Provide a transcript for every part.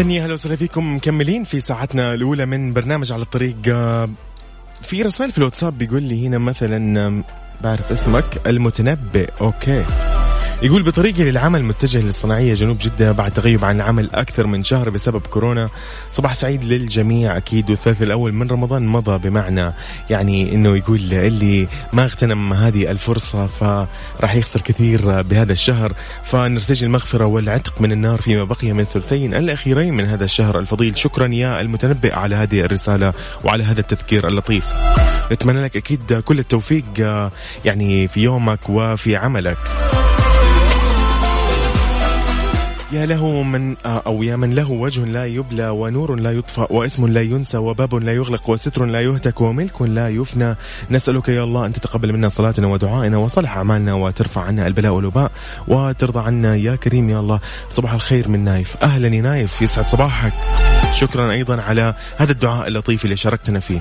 إذن يا هلا وسهلا فيكم. مكملين في ساعتنا الأولى من برنامج على الطريق. آه، في رسائل في الواتساب بيقول لي هنا مثلا بعرف اسمك المتنبئ. أوكي. يقول بطريقي للعمل متجه للصناعية جنوب جدة بعد تغيب عن العمل أكثر من شهر بسبب كورونا. صباح سعيد للجميع. أكيد والثالث الأول من رمضان مضى بمعنى يعني أنه يقول اللي ما اغتنم هذه الفرصة فراح يخسر كثير بهذا الشهر. فنرتجي المغفرة والعتق من النار فيما بقي من الثلثين الأخيرين من هذا الشهر الفضيل. شكرا يا المتنبئ على هذه الرسالة وعلى هذا التذكير اللطيف. نتمنى لك أكيد كل التوفيق آه، يعني في يومك وفي عملك. يا له من آه، أو يا من له وجه لا يبلى ونور لا يطفأ واسم لا ينسى وباب لا يغلق وستر لا يهتك وملك لا يفنى. نسألك يا الله أن تتقبل منا صلاتنا ودعائنا وصلح أعمالنا وترفع عنا البلاء والوباء وترضى عنا يا كريم يا الله. صباح الخير من نايف. أهلا يا نايف. يسعد صباحك. شكرا أيضا على هذا الدعاء اللطيف اللي شاركتنا فيه.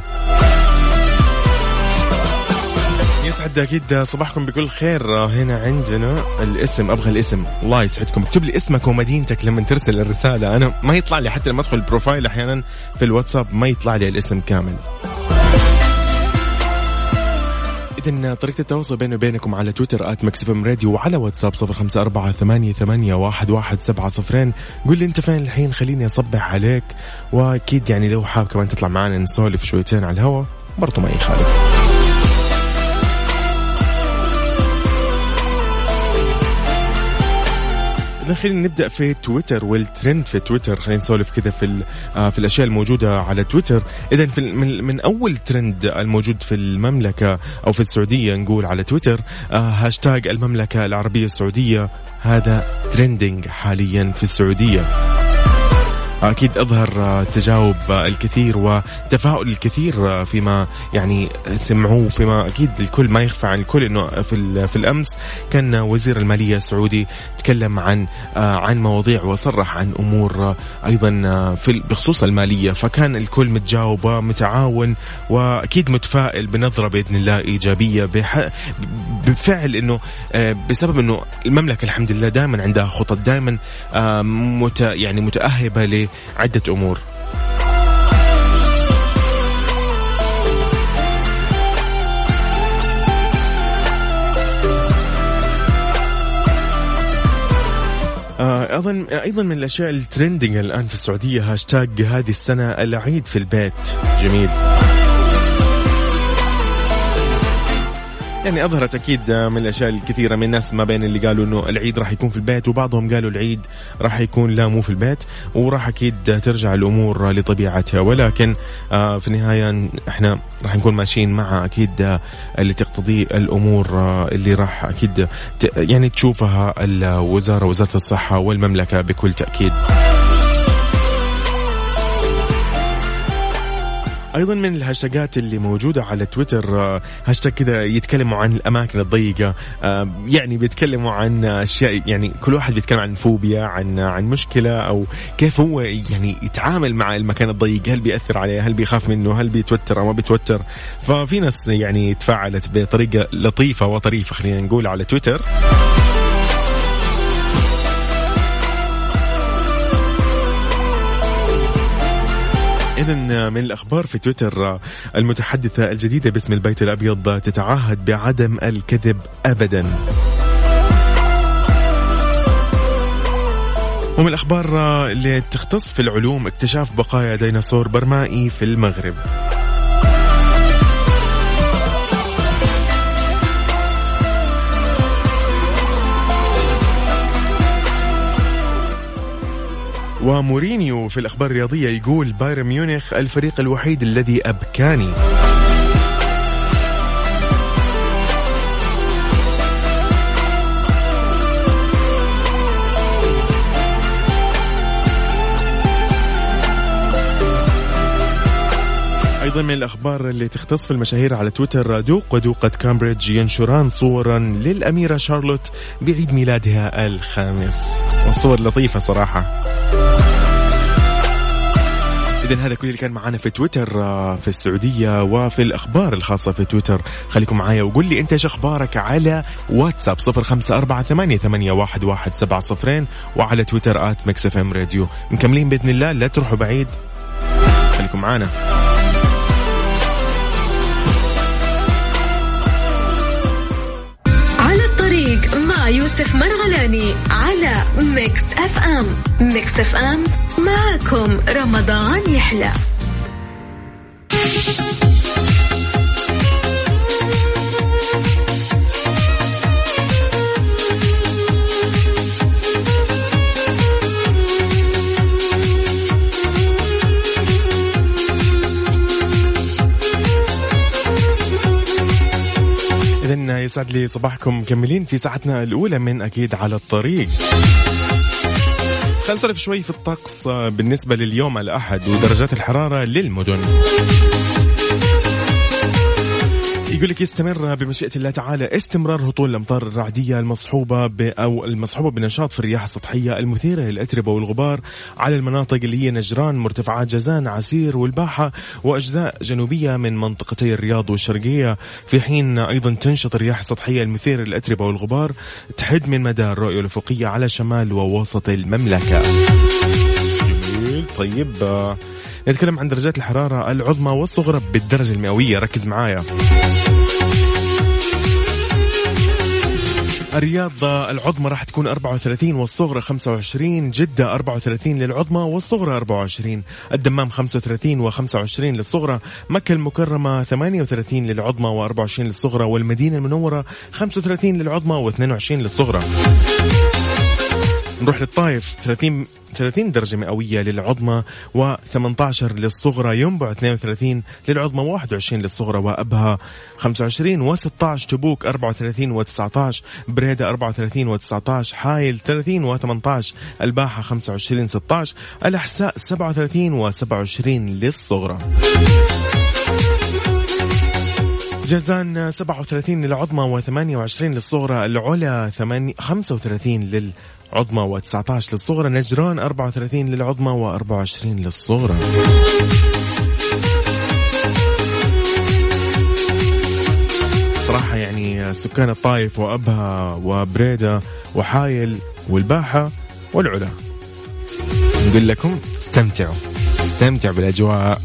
يسعد أكيد صباحكم بكل خير. هنا عندنا الاسم أبغى الاسم. الله يسعدكم. اكتب لي اسمك ومدينتك لما ترسل الرسالة. أنا ما يطلع لي حتى لما أدخل ال profile أحيانا في الواتساب ما يطلع لي الاسم كامل. إذا طريقة التواصل بيني وبينكم على تويتر at MixFM Radio وعلى واتساب صفر خمسة أربعة ثمانية, ثمانية واحد, واحد سبعة صفرين. قول لي أنت فين الحين؟ خليني أصبح عليك. وأكيد يعني لو حاب كمان تطلع معنا نسولف شويتين على الهوا برضو ما يخالف. خلينا نبدأ في تويتر والترند في تويتر خلينا نسولف كذا في آه، في الأشياء الموجودة على تويتر. إذا في من, من أول ترند الموجود في المملكة أو في السعودية نقول على تويتر آه، هاشتاج المملكة العربية السعودية. هذا trending حاليا في السعودية. أكيد أظهر آه، تجاوب آه، الكثير وتفاؤل الكثير آه، فيما يعني سمعوه فيما أكيد الكل ما يخفى عن الكل أنه في, في الأمس كان وزير المالية السعودي تكلم عن عن مواضيع وصرح عن أمور أيضا آه، في بخصوص المالية فكان الكل متجاوب ومتعاون وأكيد متفائل بنظرة بإذن الله إيجابية بح- بفعل آه، بسبب أنه المملكة الحمد لله دائما عندها خطط دائما مت يعني متأهبة لعدة أمور. آه، أيضا أيضا من الأشياء ال trending الآن في السعودية هاشتاج هذه السنة العيد في البيت. جميل. يعني أظهرت أكيد من الأشياء الكثيرة من الناس ما بين اللي قالوا إنه العيد راح يكون في البيت وبعضهم قالوا العيد راح يكون لا مو في البيت وراح أكيد ترجع الأمور لطبيعتها ولكن آه، في النهاية إحنا راح نكون ماشيين مع أكيد آه، اللي تقتضيه الأمور آه، اللي راح أكيد يعني تشوفها الوزارة وزارة الصحة والمملكة بكل تأكيد. أيضا من الهاشتاجات اللي موجودة على تويتر آه، هاشتاج كذا يتكلموا عن الأماكن الضيقة آه، يعني بيتكلموا عن أشياء يعني كل واحد بيتكلم عن فوبيا عن عن مشكلة أو كيف هو يعني يتعامل مع المكان الضيق هل بيأثر عليه هل بيخاف منه هل بيتوتر أو ما بيتوتر. ففي ناس يعني تفاعلت بطريقة لطيفة وطريفة خلينا نقول على تويتر. إذا من الأخبار في تويتر المتحدثة الجديدة باسم البيت الأبيض تتعهد بعدم الكذب أبدا. ومن الأخبار اللي تختص في العلوم اكتشاف بقايا ديناصور برمائي في المغرب. ومورينيو في الأخبار الرياضية يقول بايرن ميونخ الفريق الوحيد الذي أبكاني. أيضا من الأخبار اللي تختص في المشاهير على تويتر دوق ودوقة كامبريدج ينشران صورا للأميرة شارلوت بعيد ميلادها الخامس. والصور لطيفة صراحة. إذا هذا كل اللي كان معنا في تويتر آه، في السعودية وفي الأخبار الخاصة في تويتر. خليكم معايا وقول لي أنت إيش أخبارك على واتساب صفر خمسة أربعة ثمانية, ثمانية واحد, واحد سبعة صفرين وعلى تويتر at MixFM Radio. مكملين بإذن الله لا تروحوا بعيد. خليكم معانا. على الطريق مع يوسف مرغلاني على Mix FM. Mix FM معكم رمضان يحلى. يسعد لي صباحكم مكملين في ساعتنا الأولى من أكيد على الطريق. خلينا نسولف شوي في الطقس بالنسبة لليوم الأحد ودرجات الحرارة للمدن. يقول لك يستمر بمشيئة الله تعالى. استمرار هطول الأمطار الرعدية المصحوبة ب أو المصحوبة بنشاط في الرياح السطحية المثيرة للأتربة والغبار على المناطق اللي هي نجران مرتفعات جازان عسير والباحة وأجزاء جنوبية من منطقتي الرياض والشرقية. في حين أيضا تنشط الرياح السطحية المثيرة للأتربة والغبار تحد من مدى الرؤية الأفقية على شمال ووسط المملكة. جميل. طيب نتكلم عن درجات الحرارة العظمى والصغرى بالدرجة المئوية. ركز معايا. الرياض العظمى راح تكون 34 والصغرى 25 جدة 34 للعظمى والصغرى 24 الدمام 35 و25 للصغرى مكة المكرمة 38 للعظمى و24 للصغرى والمدينة المنورة 35 للعظمى و22 للصغرى. نروح للطايف 30 30 درجة مئوية للعظمى و18 للصغرى. ينبع 32 للعظمى 21 للصغرى وأبها. 25 و16 تبوك 34 و19 بريدة 34 و19 حايل 30 و18 الباحة 25 16 الأحساء 37 و27 للصغرى. جازان 37 للعظمى و28 للصغرى. العلا 35 لل عظمى و19 للصغرى نجران 34 للعظمى و24 للصغرى. صراحة يعني سكان الطائف وأبها وبريدة وحايل والباحة والعلا. نقول لكم استمتعوا. استمتعوا بالأجواء.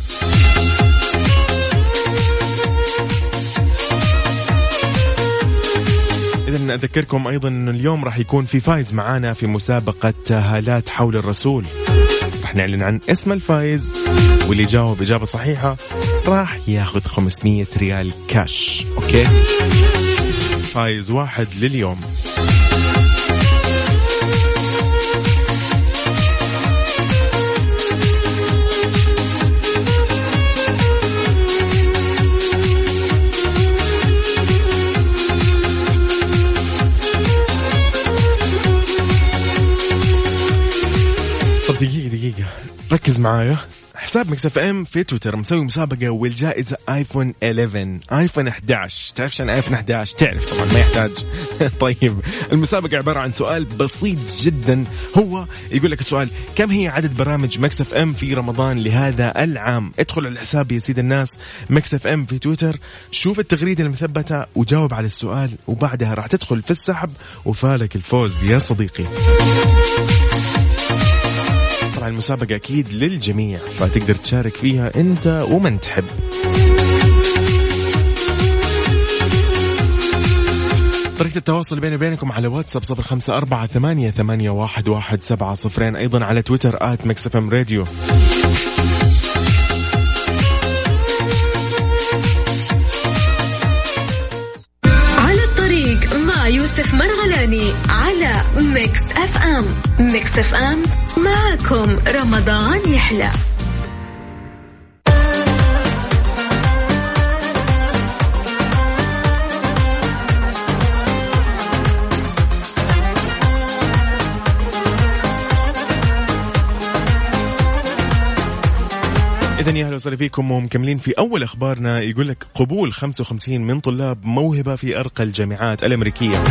إذا أذكركم أيضا أن اليوم راح يكون في فايز معانا في مسابقة هالات حول الرسول. راح نعلن عن اسم الفايز واللي يجاوب إجابة صحيحة راح ياخذ 500 ريال كاش okay؟ فايز واحد لليوم. ركز معايا. حساب Mix FM في تويتر مسوي مسابقة والجائزة iPhone 11 iPhone 11 تعرف عن iPhone 11 تعرف طبعا ما يحتاج. طيب المسابقة عبارة عن سؤال بسيط جدا. هو يقول لك السؤال كم هي عدد برامج Mix FM في رمضان لهذا العام؟ ادخل على الحساب يا سيد الناس Mix FM في تويتر. شوف التغريدة المثبتة وجاوب على السؤال وبعدها راح تدخل في السحب وفالك الفوز يا صديقي. طبعا المسابقة أكيد للجميع فتقدر تشارك فيها أنت ومن تحب. طريقة التواصل بيني وبينكم على واتساب صفر خمسة أربعة ثمانية, ثمانية واحد, واحد سبعة صفرين أيضا على تويتر at FM Radio. على الطريق مع يوسف مرغلاني على Mix FM. Mix FM معكم رمضان يحلى. إذا يا أهلا وسهلا فيكم ومكملين في أول أخبارنا. يقول لك قبول 55 من طلاب موهبة في أرقى الجامعات الأمريكية.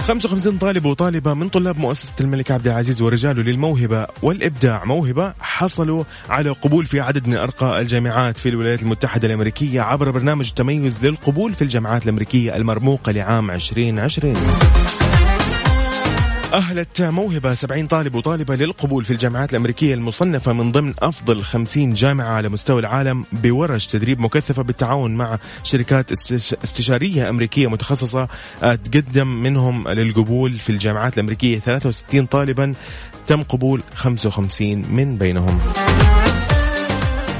55 طالب وطالبة من طلاب مؤسسة الملك عبد العزيز ورجاله للموهبة والإبداع. موهبة حصلوا على قبول في عدد من أرقى الجامعات في الولايات المتحدة الأمريكية عبر برنامج تميز للقبول في الجامعات الأمريكية المرموقة لعام 2020 أهلت موهبة. 70 طالب وطالبة للقبول في الجامعات الأمريكية المصنفة من ضمن أفضل 50 جامعة على مستوى العالم بورش تدريب مكثفة بالتعاون مع شركات استشارية أمريكية متخصصة تقدم منهم للقبول في الجامعات الأمريكية 63 طالبا. تم قبول 55 من بينهم.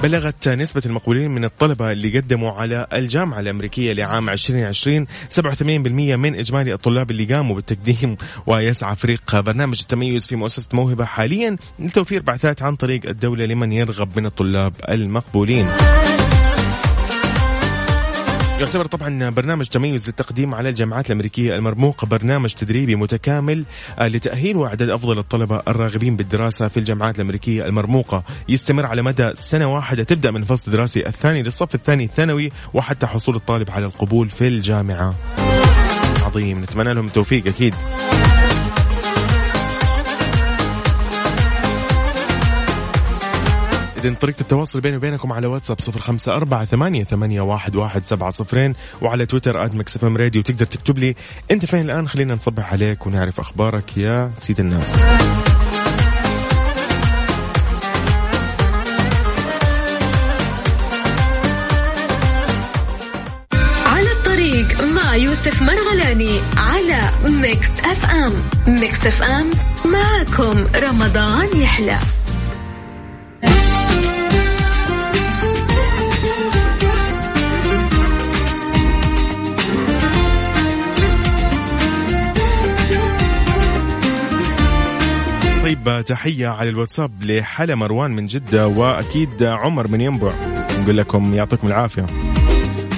بلغت نسبة المقبولين من الطلبة اللي قدموا على الجامعة الأمريكية لعام 2020 87% من إجمالي الطلاب اللي قاموا بالتقديم ويسعى فريق برنامج التميز في مؤسسة موهبة حاليا لتوفير بعثات عن طريق الدولة لمن يرغب من الطلاب المقبولين. يعتبر طبعا برنامج تميز للتقديم على الجامعات الأمريكية المرموقه برنامج تدريبي متكامل آه، لتأهيل واعداد أفضل الطلبة الراغبين بالدراسة في الجامعات الأمريكية المرموقة. يستمر على مدى سنة واحدة. تبدأ من الفصل الدراسي الثاني للصف الثاني الثانوي وحتى حصول الطالب على القبول في الجامعة. عظيم. نتمنى لهم التوفيق أكيد. إذن طريقة التواصل بيني وبينكم على واتساب صفر خمسة أربعة ثمانية, ثمانية واحد, واحد سبعة صفرين وعلى تويتر at Mix FM Radio. تقدر تكتب لي أنت فين الآن؟ خلينا نصبح عليك ونعرف أخبارك يا سيد الناس. يوسف مرغلاني على Mix FM. Mix FM معكم رمضان يحلى. طيب تحية على الواتساب لحلا مروان من جدة وأكيد عمر من ينبع. نقول لكم يعطيكم العافية.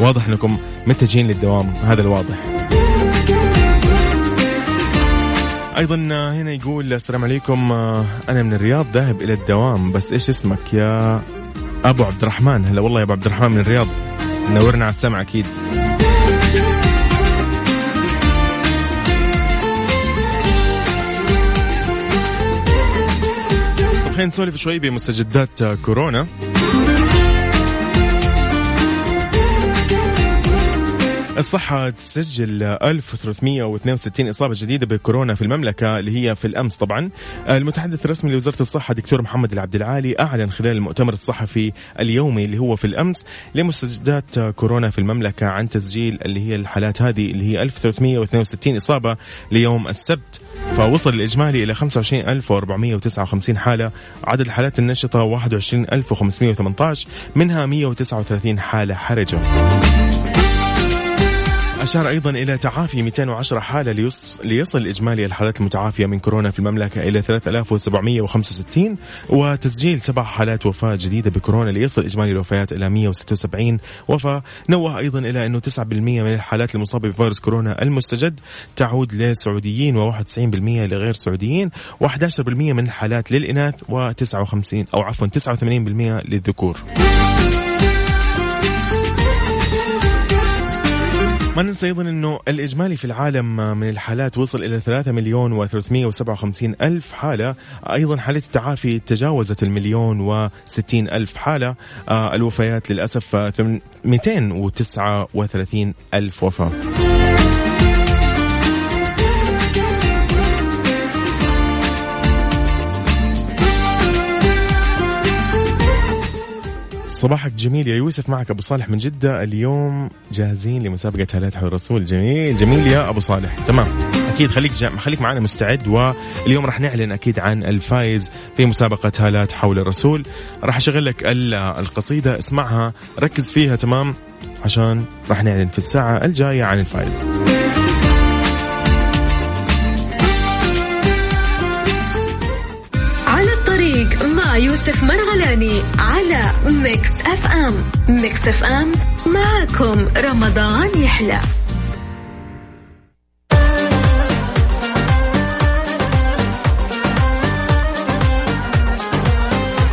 واضح أنكم متجهين للدوام هذا الواضح. أيضا هنا يقول السلام عليكم. أنا من الرياض ذاهب إلى الدوام بس إيش اسمك يا أبو عبد الرحمن؟ هلا والله يا أبو عبد الرحمن من الرياض. نورنا على السمع أكيد. خلينا نسولف شوي بمستجدات كورونا. الصحة تسجل 1362 إصابة جديدة بكورونا في المملكة اللي هي في الأمس طبعا. المتحدث الرسمي لوزارة الصحة دكتور محمد العبد العالي أعلن خلال المؤتمر الصحفي اليومي اللي هو في الأمس لمستجدات كورونا في المملكة عن تسجيل اللي هي الحالات هذه اللي هي 1362 إصابة ليوم السبت. فوصل الإجمالي إلى 25459 حالة. عدد الحالات النشطة 21518 منها 139 حالة حرجة. أشار أيضا إلى تعافي 210 حالة ليصل إجمالي الحالات المتعافية من كورونا في المملكة إلى 3765 وتسجيل سبع حالات وفاة جديدة بكورونا ليصل إجمالي الوفيات إلى 176 وفاة. نوه أيضا إلى أنه 9% من الحالات المصابة بفيروس كورونا المستجد تعود للسعوديين و91% لغير سعوديين و11% من الحالات للإناث و59 أو عفوا 89% للذكور. ما ننسى أيضا إنه الإجمالي في العالم من الحالات وصل إلى 3 مليون و357 ألف حالة. أيضا حالة التعافي تجاوزت المليون و60 ألف حالة. آه، الوفيات للأسف 239 ألف وفاة. صباحك جميل يا يوسف معك أبو صالح من جدة. اليوم جاهزين لمسابقة هالات حول الرسول. جميل جميل يا أبو صالح. تمام. أكيد خليك. خليك معنا مستعد واليوم راح نعلن أكيد عن الفايز في مسابقة هالات حول الرسول. راح أشغل لك القصيدة اسمعها ركز فيها تمام؟ عشان راح نعلن في الساعة الجاية عن الفايز. يوسف مرغلاني على Mix FM. Mix FM معكم رمضان يحلى.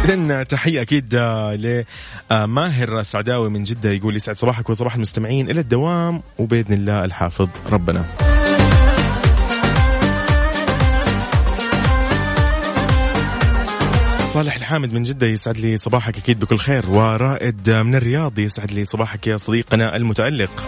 إذن تحية أكيد آه، لماهر سعداوي من جدة يقول يسعد صباحك وصباح المستمعين إلى الدوام وبإذن الله الحافظ ربنا. صالح الحامد من جدة يسعد لي صباحك أكيد بكل خير ورائد من الرياض يسعد لي صباحك يا صديقنا المتألق.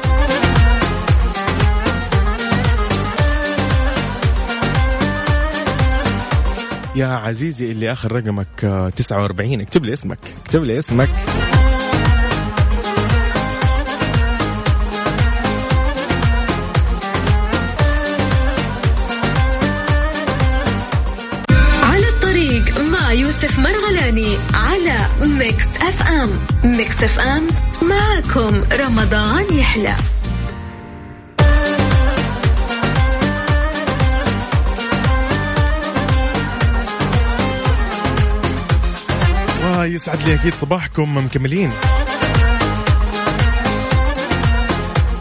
يا عزيزي اللي آخر رقمك 49 اكتب لي اسمك اكتب لي اسمك. Mix FM. Mix FM معكم رمضان يحلى. يسعد لي أكيد صباحكم مكملين.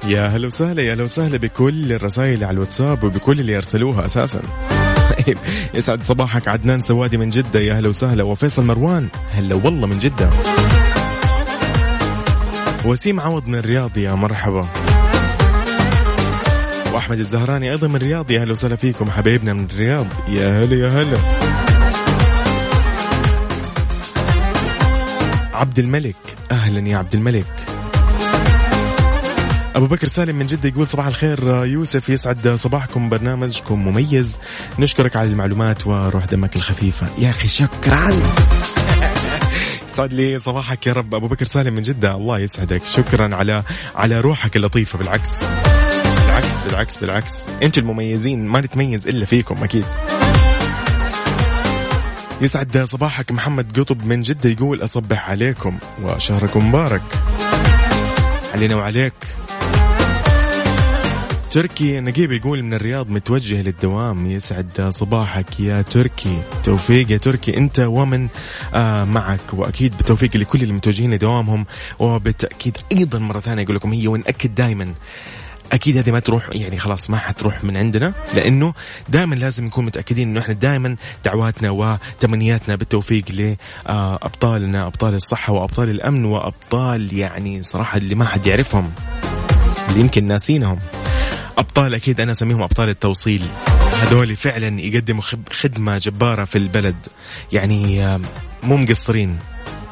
يا هلا وسهلا يا هلا وسهلا بكل الرسائل على الواتساب وبكل اللي ارسلوها أساسا. طيب. يسعد صباحك عدنان سوادي من جدة. يا هلا وسهلا. وفيصل مروان. هلا والله من جدة. وسيم عوض من الرياض. يا مرحبا. وأحمد الزهراني أيضا من الرياض. يا هلا وسهلا فيكم حبايبنا من الرياض. يا هلا يا هلا. عبد الملك. أهلا يا عبد الملك. أبو بكر سالم من جدة يقول صباح الخير يوسف يسعد صباحكم برنامجكم مميز. نشكرك على المعلومات وروح دمك الخفيفة. يا أخي شكرا. يسعد لي صباحك يا رب. أبو بكر سالم من جدة الله يسعدك. شكرا على على روحك اللطيفة. بالعكس بالعكس بالعكس بالعكس. أنتم المميزين ما نتميز إلا فيكم أكيد. يسعد صباحك. محمد قطب من جدة يقول أصبح عليكم وشهركم مبارك. علينا وعليك. تركي نقيب يقول من الرياض متوجه للدوام يسعد صباحك يا تركي. توفيق يا تركي انت ومن آه معك. وأكيد بالتوفيق لكل اللي متوجهين لدوامهم وبالتاكيد أيضا مرة ثانية أقول لكم هي ونأكد دائما أكيد هذه ما تروح يعني خلاص ما حتروح من عندنا لأنه دائما لازم نكون متأكدين إنه إحنا دائما دعواتنا وتمنياتنا بالتوفيق لأبطالنا أبطال الصحة وأبطال الأمن وأبطال يعني صراحة اللي ما حد يعرفهم اللي يمكن ناسينهم. أبطال أكيد أنا أسميهم أبطال التوصيل. هذول فعلا يقدموا خدمة جبارة في البلد يعني مو مقصرين.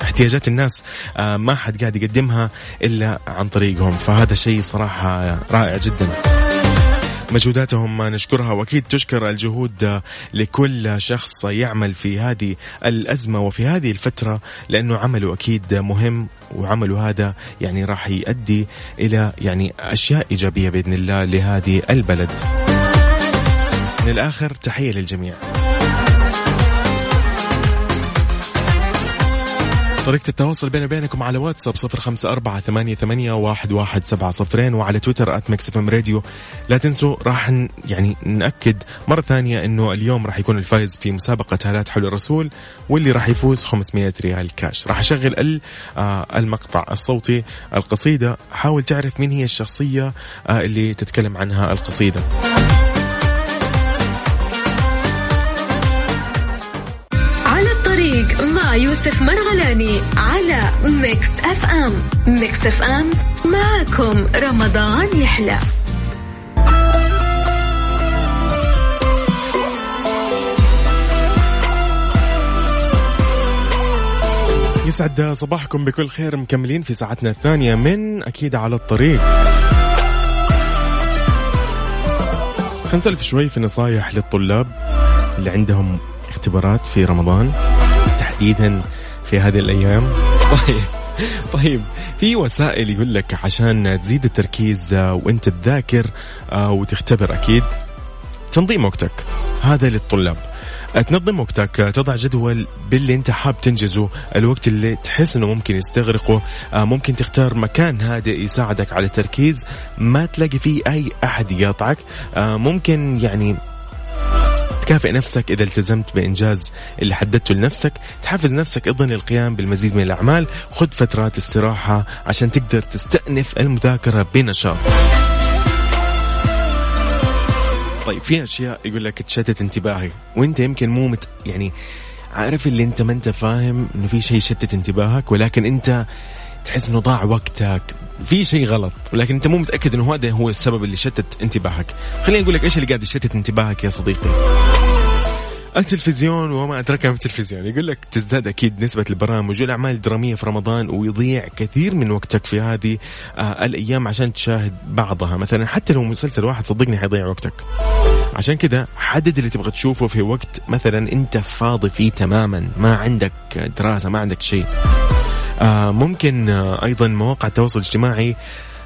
احتياجات الناس ما حد قاعد يقدمها إلا عن طريقهم فهذا شيء صراحة رائع جدا مجهوداتهم نشكرها وأكيد تشكر الجهود لكل شخص يعمل في هذه الأزمة وفي هذه الفترة لأنه عمله أكيد مهم وعمله هذا يعني راح يؤدي إلى يعني أشياء إيجابية بإذن الله لهذه البلد. من الآخر تحية للجميع. طريقة التواصل بيني وبينكم على واتساب صفر خمسة أربعة ثمانية, ثمانية واحد, واحد سبعة صفرين وعلى تويتر أت ميكس راديو لا تنسوا راح يعني نأكد مرة ثانية أنه اليوم راح يكون الفائز في مسابقة هالات حول الرسول واللي راح يفوز 500 ريال كاش. راح أشغل آه، المقطع الصوتي القصيدة. حاول تعرف مين هي الشخصية آه، اللي تتكلم عنها القصيدة. يوسف مرغلاني على Mix FM. Mix FM معكم رمضان يحلى. يسعد صباحكم بكل خير مكملين في ساعتنا الثانية من أكيد على الطريق. خلينا نسولف شوي في نصايح للطلاب اللي عندهم اختبارات في رمضان. تحديدا في هذه الأيام. طيب طيب في وسائل يقول لك عشان تزيد التركيز آه، وأنت تذاكر آه، وتختبر أكيد تنظيم وقتك. هذا للطلاب. تنظم وقتك تضع جدول باللي أنت حاب تنجزه الوقت اللي تحس إنه ممكن يستغرقه آه، ممكن تختار مكان هادئ يساعدك على التركيز ما تلاقي فيه أي أحد يقاطعك ممكن يعني تكافئ نفسك إذا التزمت بإنجاز اللي حددته لنفسك. تحفز نفسك أيضا للقيام بالمزيد من الأعمال. خذ فترات استراحة عشان تقدر تستأنف المذاكرة بنشاط. طيب في أشياء يقول لك تشتت انتباهي. وأنت يمكن مو مت يعني عارف اللي أنت ما أنت فاهم إنه في شيء يشتت انتباهك ولكن أنت تحس إنه ضاع وقتك. في شيء غلط ولكن أنت مو متأكد إنه هذا هو السبب اللي شتت انتباهك. خليني أقول لك إيش اللي قاعد يشتت انتباهك يا صديقي؟ التلفزيون وما أدراك ما التلفزيون. يقول لك تزداد أكيد نسبة البرامج والأعمال الدرامية في رمضان ويضيع كثير من وقتك في هذه آه الأيام عشان تشاهد بعضها. مثلا حتى لو مسلسل واحد صدقني حيضيع وقتك. عشان كذا حدد اللي تبغى تشوفه في وقت مثلا أنت فاضي فيه تماما ما عندك دراسة ما عندك شيء. ممكن آه أيضا مواقع التواصل الاجتماعي.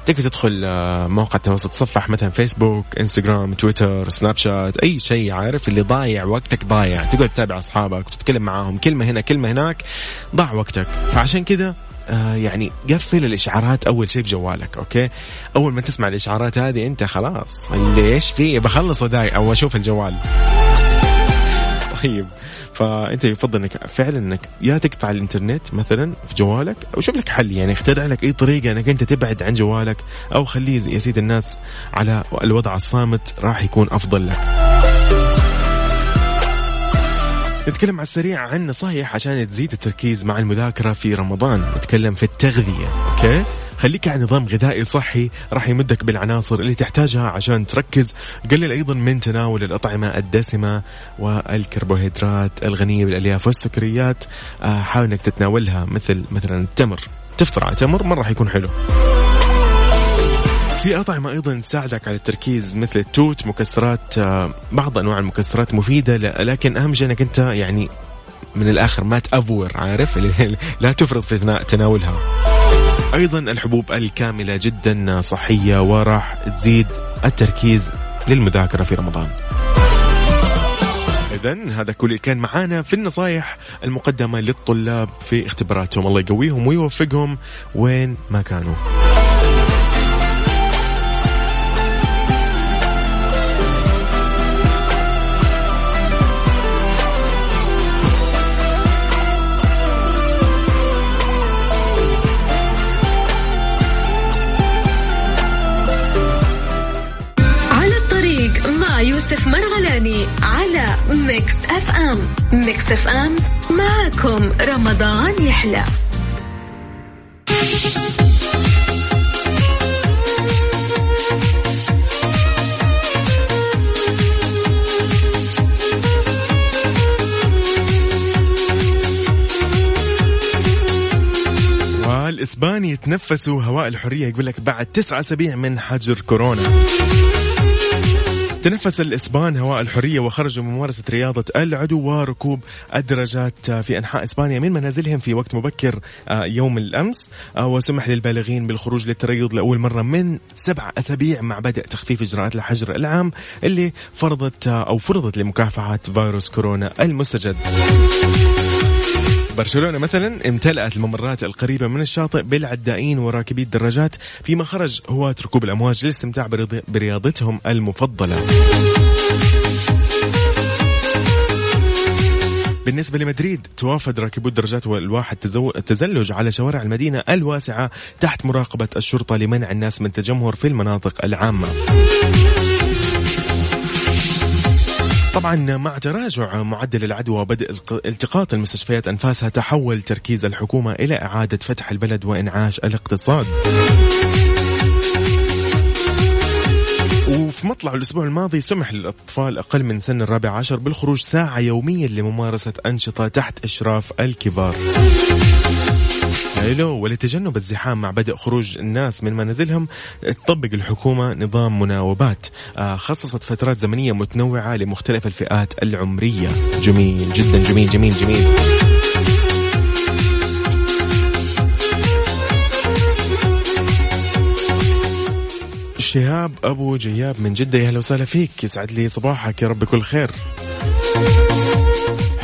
تقدر تدخل آه، مواقع التواصل تصفح مثلا فيسبوك انستغرام تويتر سناب شات أي شيء عارف؟ اللي ضايع وقتك ضايع. تقعد تتابع أصحابك وتتكلم معاهم كلمة هنا كلمة هناك ضاع وقتك. فعشان كذا آه يعني قفل الإشعارات أول شيء في جوالك أوكي؟ أول ما تسمع الإشعارات هذه أنت خلاص اللي إيش فيه بخلص أو أشوف الجوال. طيب. فأنت يفضل إنك فعلا إنك يا تقطع الإنترنت مثلا في جوالك أو شوف لك حل يعني اخترع لك أي طريقة إنك أنت تبعد عن جوالك أو خليه يا سيد الناس على الوضع الصامت راح يكون أفضل لك. نتكلم على السريع عن نصايح عشان تزيد التركيز مع المذاكرة في رمضان. نتكلم في التغذية. okay؟ خليك على نظام غذائي صحي راح يمدك بالعناصر اللي تحتاجها عشان تركز. قلل أيضا من تناول الأطعمة الدسمة والكربوهيدرات الغنية بالألياف والسكريات. آه، حاول إنك تتناولها مثل مثلا التمر. تفطر على تمر مرة راح يكون حلو. في أطعمة أيضا تساعدك على التركيز مثل التوت مكسرات آه، بعض أنواع المكسرات مفيدة لكن أهم شيء أنك أنت يعني من الآخر ما تأفور عارف؟ لا تفرط في تناولها. أيضا الحبوب الكاملة جدا صحية وراح تزيد التركيز للمذاكرة في رمضان. إذا هذا كل اللي كان معانا في النصائح المقدمة للطلاب في اختباراتهم. الله يقويهم ويوفقهم وين ما كانوا. يوسف مرغلاني على Mix FM. Mix FM معكم رمضان يحلى. والإسباني يتنفسوا هواء الحرية يقول لك بعد تسعة أسابيع من حجر كورونا. تنفس الإسبان هواء الحرية وخرجوا ممارسة رياضة العدو وركوب الدراجات في أنحاء إسبانيا من منازلهم في وقت مبكر آه، يوم الأمس. آه، وسمح للبالغين بالخروج للتريض لأول مرة من سبع أسابيع مع بدء تخفيف إجراءات الحجر العام اللي فرضت آه، أو فرضت لمكافحة فيروس كورونا المستجد. برشلونة مثلا امتلأت الممرات القريبة من الشاطئ بالعدائين وراكبي الدراجات فيما خرج هواة ركوب الأمواج للاستمتاع برياضتهم المفضلة. بالنسبة لمدريد توافد راكبو الدراجات والواحد التزلج على شوارع المدينة الواسعة تحت مراقبة الشرطة لمنع الناس من التجمهر في المناطق العامة. طبعا مع تراجع معدل العدوى وبدء التقاط المستشفيات أنفاسها تحول تركيز الحكومة إلى إعادة فتح البلد وإنعاش الاقتصاد. وفي مطلع الأسبوع الماضي سمح للأطفال أقل من سن الرابع عشر بالخروج ساعة يوميا لممارسة أنشطة تحت إشراف الكبار حلو ولتجنب الزحام مع بدء خروج الناس من منازلهم تطبق الحكومة نظام مناوبات آه، خصصت فترات زمنية متنوعة لمختلف الفئات العمرية. جميل جدا جميل جميل جميل. شهاب أبو جياب من جدة يا أهلا وسهلا فيك. يسعد لي صباحك يا رب كل خير.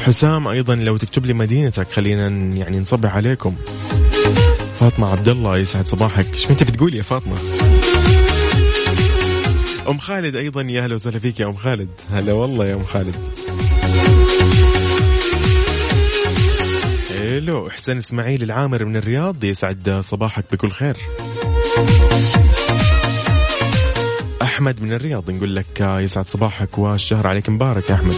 حسام أيضا لو تكتب لي مدينتك خلينا يعني نصبح عليكم. فاطمة عبد الله يسعد صباحك. إيش أنت بتقول يا فاطمة؟ أم خالد أيضا يا أهلا وسهلا فيك يا أم خالد. هلا والله يا أم خالد. حلو حسين إسماعيل العامر من الرياض يسعد صباحك بكل خير. أحمد من الرياض نقول لك يسعد صباحك والشهر عليك مبارك يا أحمد.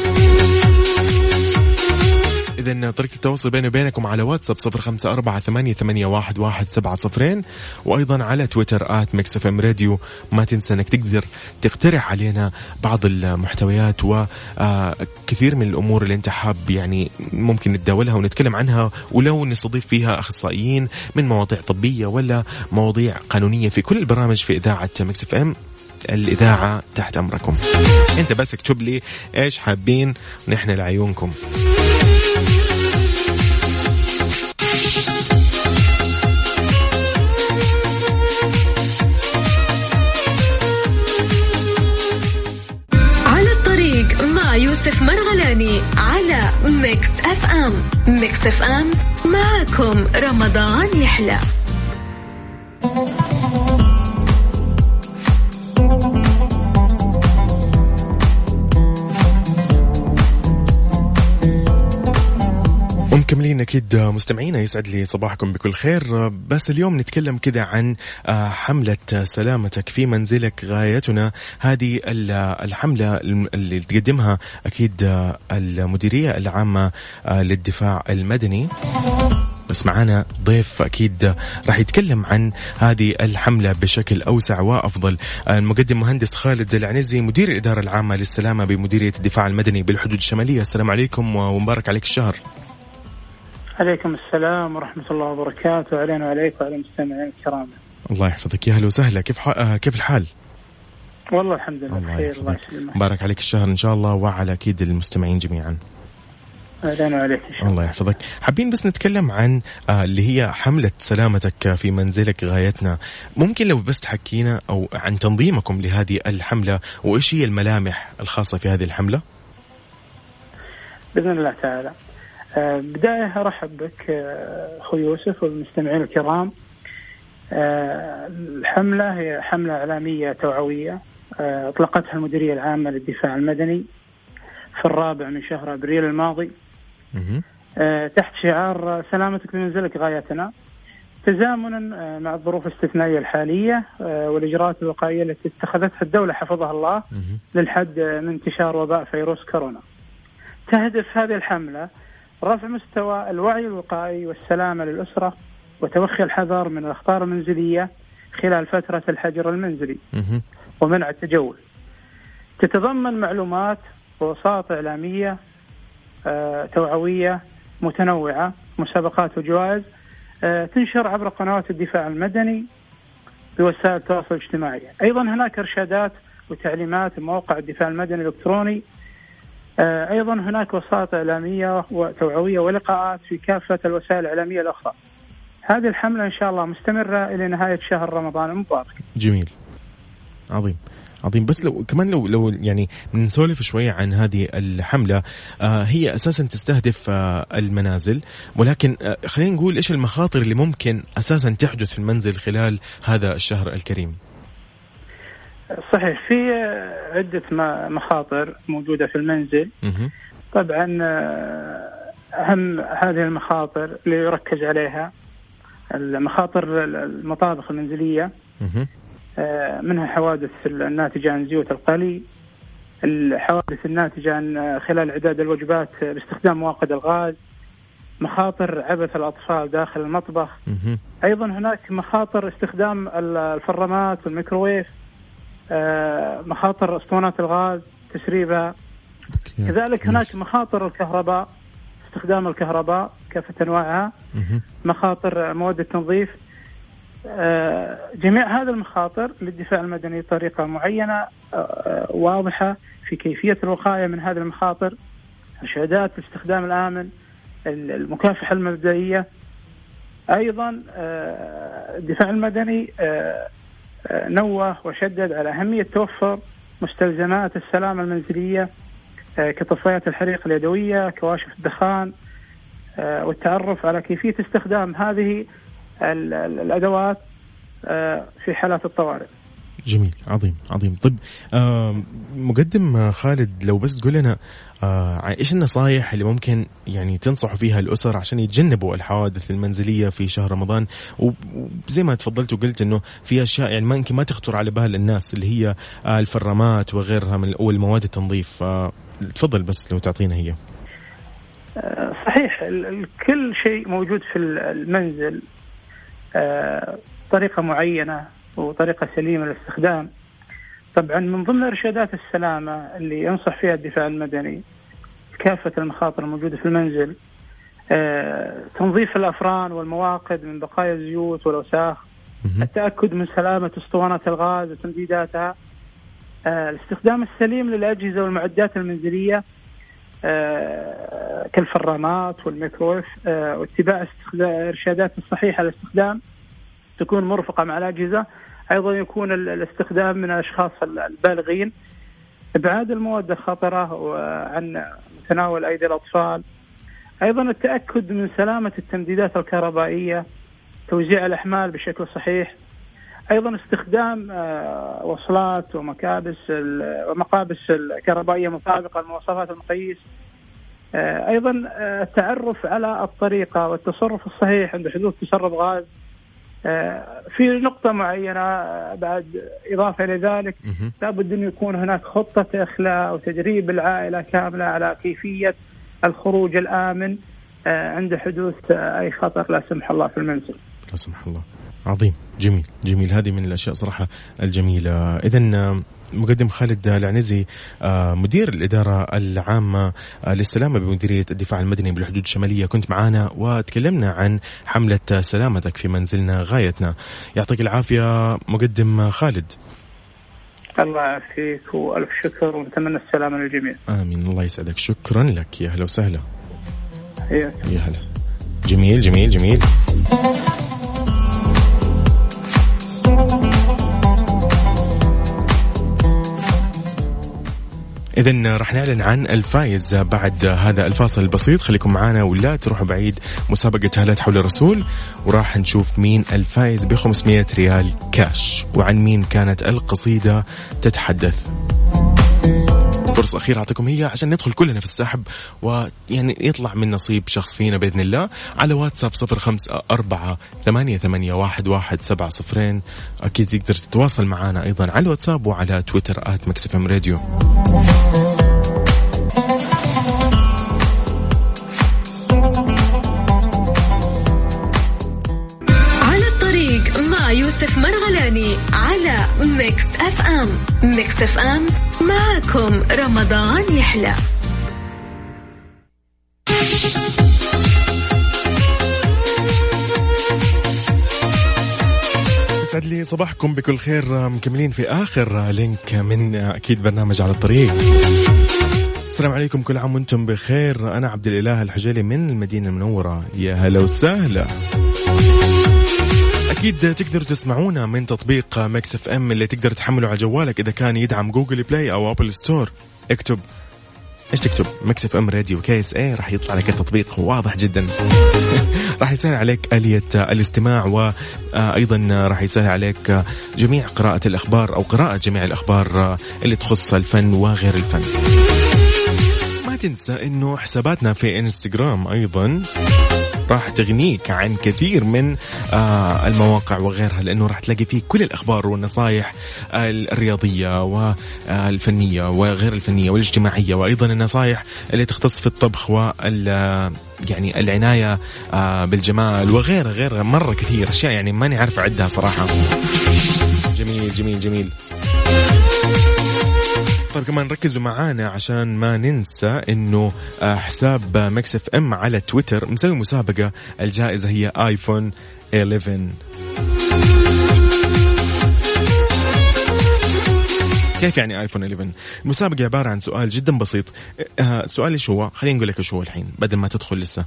إذا طريقة التواصل بيني وبينكم على واتساب صفر خمسة أربعة ثمانية, ثمانية واحد, واحد سبعة صفرين. وأيضا على تويتر at Mix FM Radio. ما تنسى أنك تقدر تقترح علينا بعض المحتويات وكثير من الأمور اللي أنت حاب يعني ممكن نتداولها ونتكلم عنها ولو نستضيف فيها أخصائيين من مواضيع طبية ولا مواضيع قانونية في كل البرامج في إذاعة Mix FM الإذاعة تحت أمركم. أنت بس اكتب لي إيش حابين ونحن لعيونكم. Mix FM. Mix FM. معكم رمضان يحلى. أكيد مستمعينا يسعد لي صباحكم بكل خير. بس اليوم نتكلم كذا عن آه، حملة سلامتك في منزلك غايتنا. هذه الحملة اللي تقدمها أكيد آه، المديرية العامة آه، للدفاع المدني. بس معانا ضيف أكيد راح يتكلم عن هذه الحملة بشكل أوسع وأفضل. المقدم مهندس خالد العنزي مدير الاداره العامة للسلامة بمديرية الدفاع المدني بالحدود الشمالية. السلام عليكم ومبارك عليك الشهر. عليكم السلام ورحمة الله وبركاته علينا وعليك وعلى المستمعين الكرام. الله يحفظك. يا أهلا وسهلا. كيف ح... كيف الحال؟ والله الحمد لله الله بخير الله يسلمك. مبارك عليك الشهر إن شاء الله وعلى أكيد المستمعين جميعا. علينا وعليك إن شاء الله. الله يحفظك. حابين بس نتكلم عن آه، اللي هي حملة سلامتك في منزلك غايتنا. ممكن لو بس تحكينا أو عن تنظيمكم لهذه الحملة وإيش هي الملامح الخاصة في هذه الحملة؟ بإذن الله تعالى. آه، بداية أرحب بك آه، أخوي يوسف والمستمعين الكرام آه، الحملة هي حملة إعلامية توعوية آه، أطلقتها المديرية العامة للدفاع المدني في الرابع من شهر أبريل الماضي. آه، تحت شعار آه، سلامتك بمنزلك غايتنا تزامنا آه، مع الظروف الاستثنائية الحالية آه، والإجراءات الوقائية التي اتخذتها الدولة حفظها الله. للحد من انتشار وباء فيروس كورونا. تهدف هذه الحملة رفع مستوى الوعي الوقائي والسلامة للأسرة وتوخي الحذر من الأخطار المنزلية خلال فترة الحجر المنزلي. ومنع التجول. تتضمن معلومات ووساطة إعلامية آه، توعوية متنوعة مسابقات وجوائز آه، تنشر عبر قنوات الدفاع المدني بوسائل التواصل الاجتماعي أيضا هناك إرشادات وتعليمات مواقع الدفاع المدني الإلكتروني آه، أيضا هناك وساطة إعلامية وتوعوية ولقاءات في كافة الوسائل الإعلامية الأخرى. هذه الحملة إن شاء الله مستمرة إلى نهاية شهر رمضان المبارك. جميل. عظيم. عظيم. بس لو كمان لو لو يعني نسولف شوية عن هذه الحملة آه هي أساسا تستهدف آه المنازل ولكن آه خلينا نقول إيش المخاطر اللي ممكن أساسا تحدث في المنزل خلال هذا الشهر الكريم؟ صحيح في عدة مخاطر موجودة في المنزل. طبعا آه، أهم هذه المخاطر اللي يركز عليها المخاطر المطابخ المنزلية. آه، منها حوادث الناتجة عن زيوت القلي الحوادث الناتجة عن آه، خلال إعداد الوجبات باستخدام مواقد الغاز مخاطر عبث الأطفال داخل المطبخ. أيضا هناك مخاطر استخدام ال- الفرامات والميكروويف مخاطر اسطوانات الغاز تسريبها. كذلك هناك مخاطر الكهرباء استخدام الكهرباء كافة أنواعها. مهم. مخاطر مواد التنظيف. آه، جميع هذه المخاطر للدفاع المدني طريقه معينة آه، آه، واضحة في كيفية الوقاية من هذه المخاطر ارشادات الاستخدام الآمن المكافحة المبدئية. أيضا آه، الدفاع المدني آه، آه، نوه وشدد على أهمية توفر مستلزمات السلامة المنزلية آه، كطفايات الحريق اليدوية، كواشف الدخان آه، والتعرف على كيفية استخدام هذه ال- ال- الأدوات آه، في حالات الطوارئ. جميل عظيم عظيم. طيب مقدم آه، خالد لو بس تقول لنا آه إيش النصائح اللي ممكن يعني تنصحوا فيها الأسر عشان يتجنبوا الحوادث المنزلية في شهر رمضان؟ وزي ما تفضلت وقلت إنه في أشياء يعني ما يمكن ما تخطر على بال الناس اللي هي الفرامات وغيرها من المواد التنظيف. آه تفضل بس لو تعطينا هي. صحيح. كل شيء موجود في المنزل طريقة معينة وطريقة سليمة للاستخدام. طبعا من ضمن إرشادات السلامة اللي ينصح فيها الدفاع المدني كافة المخاطر الموجودة في المنزل تنظيف الأفران والمواقد من بقايا الزيوت والأوساخ التأكد من سلامة أسطوانات الغاز وتمديداتها الاستخدام السليم للأجهزة والمعدات المنزلية كالفرامات والميكرويف واتباع الارشادات الصحيحه للاستخدام. تكون مرفقة مع الأجهزة. أيضا يكون الاستخدام من الأشخاص البالغين. إبعاد المواد الخطرة عن تناول أيدي الأطفال. أيضا التأكد من سلامة التمديدات الكهربائية. توزيع الأحمال بشكل صحيح. أيضا استخدام وصلات ومكابس ومقابس الكهربائية مطابقة لمواصفات المقيس. أيضا التعرف على الطريقة والتصرف الصحيح عند حدوث تسرب غاز. في نقطة معينة بعد إضافة إلى ذلك لابد أن يكون هناك خطة إخلاء وتدريب العائلة كاملة على كيفية الخروج الآمن عند حدوث أي خطر لا سمح الله في المنزل. لا سمح الله. عظيم. جميل. جميل. هذه من الأشياء صراحة الجميلة. اذا مقدم خالد العنزي مدير الإدارة العامة للسلامة بمديرية الدفاع المدني بالحدود الشمالية كنت معنا وتكلمنا عن حملة سلامتك في منزلنا غايتنا يعطيك العافية مقدم خالد الله يعافيك وألف شكر ونتمنى السلامة للجميع. آمين الله يسعدك شكرا لك يا هلا وسهلا. حياك. يا هلا. جميل جميل جميل. إذا راح نعلن عن الفائز بعد هذا الفاصل البسيط. خليكم معنا ولا تروحوا بعيد مسابقة هالات حول الرسول وراح نشوف مين الفائز ب 500 ريال كاش وعن مين كانت القصيدة تتحدث. فرصة أخيرة أعطيكم هي عشان ندخل كلنا في السحب ويعني يطلع من نصيب شخص فينا بإذن الله. على واتساب صفر خمسة أربعة ثمانية, ثمانية واحد, واحد سبعة صفرين. أكيد تقدر تتواصل معنا أيضا على الواتساب وعلى تويتر at MixFM Radio. Mix FM. Mix FM معكم رمضان يحلى. يسعد لي صباحكم بكل خير مكملين في آخر link من أكيد برنامج على الطريق. السلام عليكم كل عام وأنتم بخير. أنا عبد الإله الحجالي من المدينة المنورة. يا هلا وسهلا. أكيد تقدروا تسمعونا من تطبيق Mix FM اللي تقدر تحمله على جوالك إذا كان يدعم Google Play أو App Store. اكتب. إيش تكتب؟ Mix FM Radio KSA راح يطلع لك التطبيق. واضح جدا. راح يسهل عليك آلية الاستماع وأيضا راح يسهل عليك جميع قراءة الأخبار أو قراءة جميع الأخبار اللي تخص الفن وغير الفن. ما تنسى إنه حساباتنا في إنستغرام أيضا راح تغنيك عن كثير من آه المواقع وغيرها لأنه راح تلاقي فيه كل الأخبار والنصائح الرياضية والفنيه وغير الفنية والاجتماعية وأيضا النصائح اللي تختص في الطبخ وال يعني العناية آه بالجمال وغيرها غيرها مرة كثير أشياء يعني ماني عارف أعدها صراحة. جميل جميل جميل. طيب كمان ركزوا معانا عشان ما ننسى إنه حساب Mix FM على تويتر مسوي مسابقة. الجائزة هي iPhone 11 كيف يعني iPhone 11 المسابقة عبارة عن سؤال جدا بسيط. السؤال إيش هو خلينا نقول لك إيش هو الحين بدل ما تدخل لسه.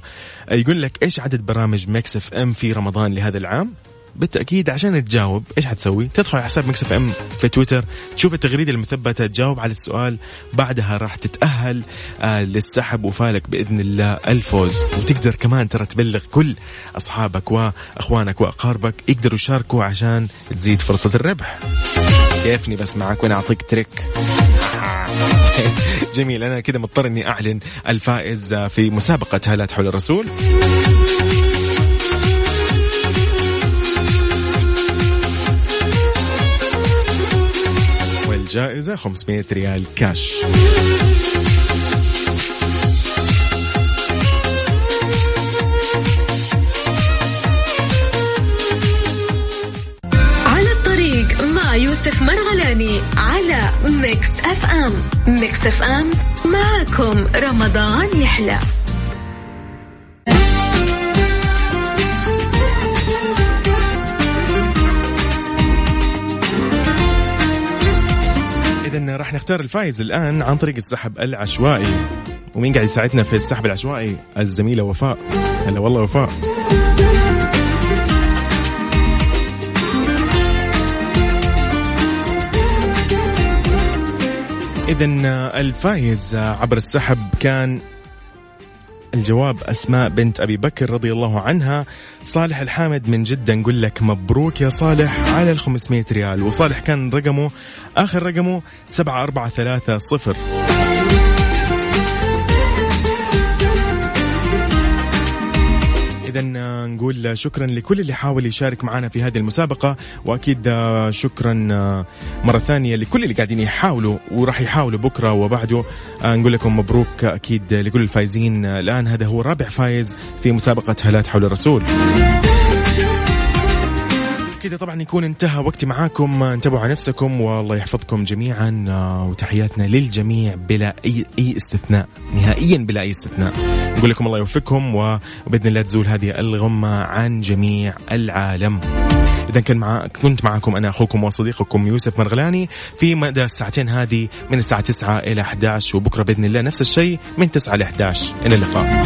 يقول لك إيش عدد برامج Mix FM في رمضان لهذا العام؟ بالتأكيد عشان تجاوب إيش حتسوي؟ تدخل على حساب Mix FM في تويتر تشوف التغريدة المثبتة تجاوب على السؤال بعدها راح تتأهل آه للسحب وفالك بإذن الله الفوز وتقدر كمان ترى تبلغ كل أصحابك وأخوانك وأقاربك يقدروا يشاركوا عشان تزيد فرصة الربح. كيفني بس معك وأنا اعطيك تريك. جميل أنا كذا مضطر إني أعلن الفائز في مسابقة هالات حول الرسول. الجائزة 500 ريال كاش على الطريق مع يوسف مرغلاني على Mix FM Mix FM معكم رمضان يحلى. إذا راح نختار الفائز الآن عن طريق السحب العشوائي. ومين قاعد يساعدنا في السحب العشوائي؟ الزميلة وفاء. هلا والله وفاء. إذا الفايز عبر السحب كان الجواب أسماء بنت أبي بكر رضي الله عنها. صالح الحامد من جدة نقول لك مبروك يا صالح على ال 500 ريال. وصالح كان رقمه آخر رقمه 7430 إذا آه، نقول شكرا لكل اللي حاول يشارك معنا في هذه المسابقة وأكيد آه، شكرا آه، مرة ثانية لكل اللي قاعدين يحاولوا وراح يحاولوا بكرة وبعده. نقول لكم مبروك أكيد لكل الفايزين. الآن هذا هو رابع فايز في مسابقة هلات حول الرسول. كذا طبعا يكون انتهى وقتي معاكم. انتبهوا على نفسكم والله يحفظكم جميعا وتحياتنا للجميع بلا أي أي استثناء نهائيا بلا أي استثناء. نقول لكم الله يوفقكم وبإذن الله تزول هذه الغمة عن جميع العالم. اذا كان مع كنت معكم أنا أخوكم وصديقكم يوسف مرغلاني في مدى الساعتين هذه من الساعة 9 إلى 11 وبكرة بإذن الله نفس الشيء من 9 ل 11 إلى اللقاء.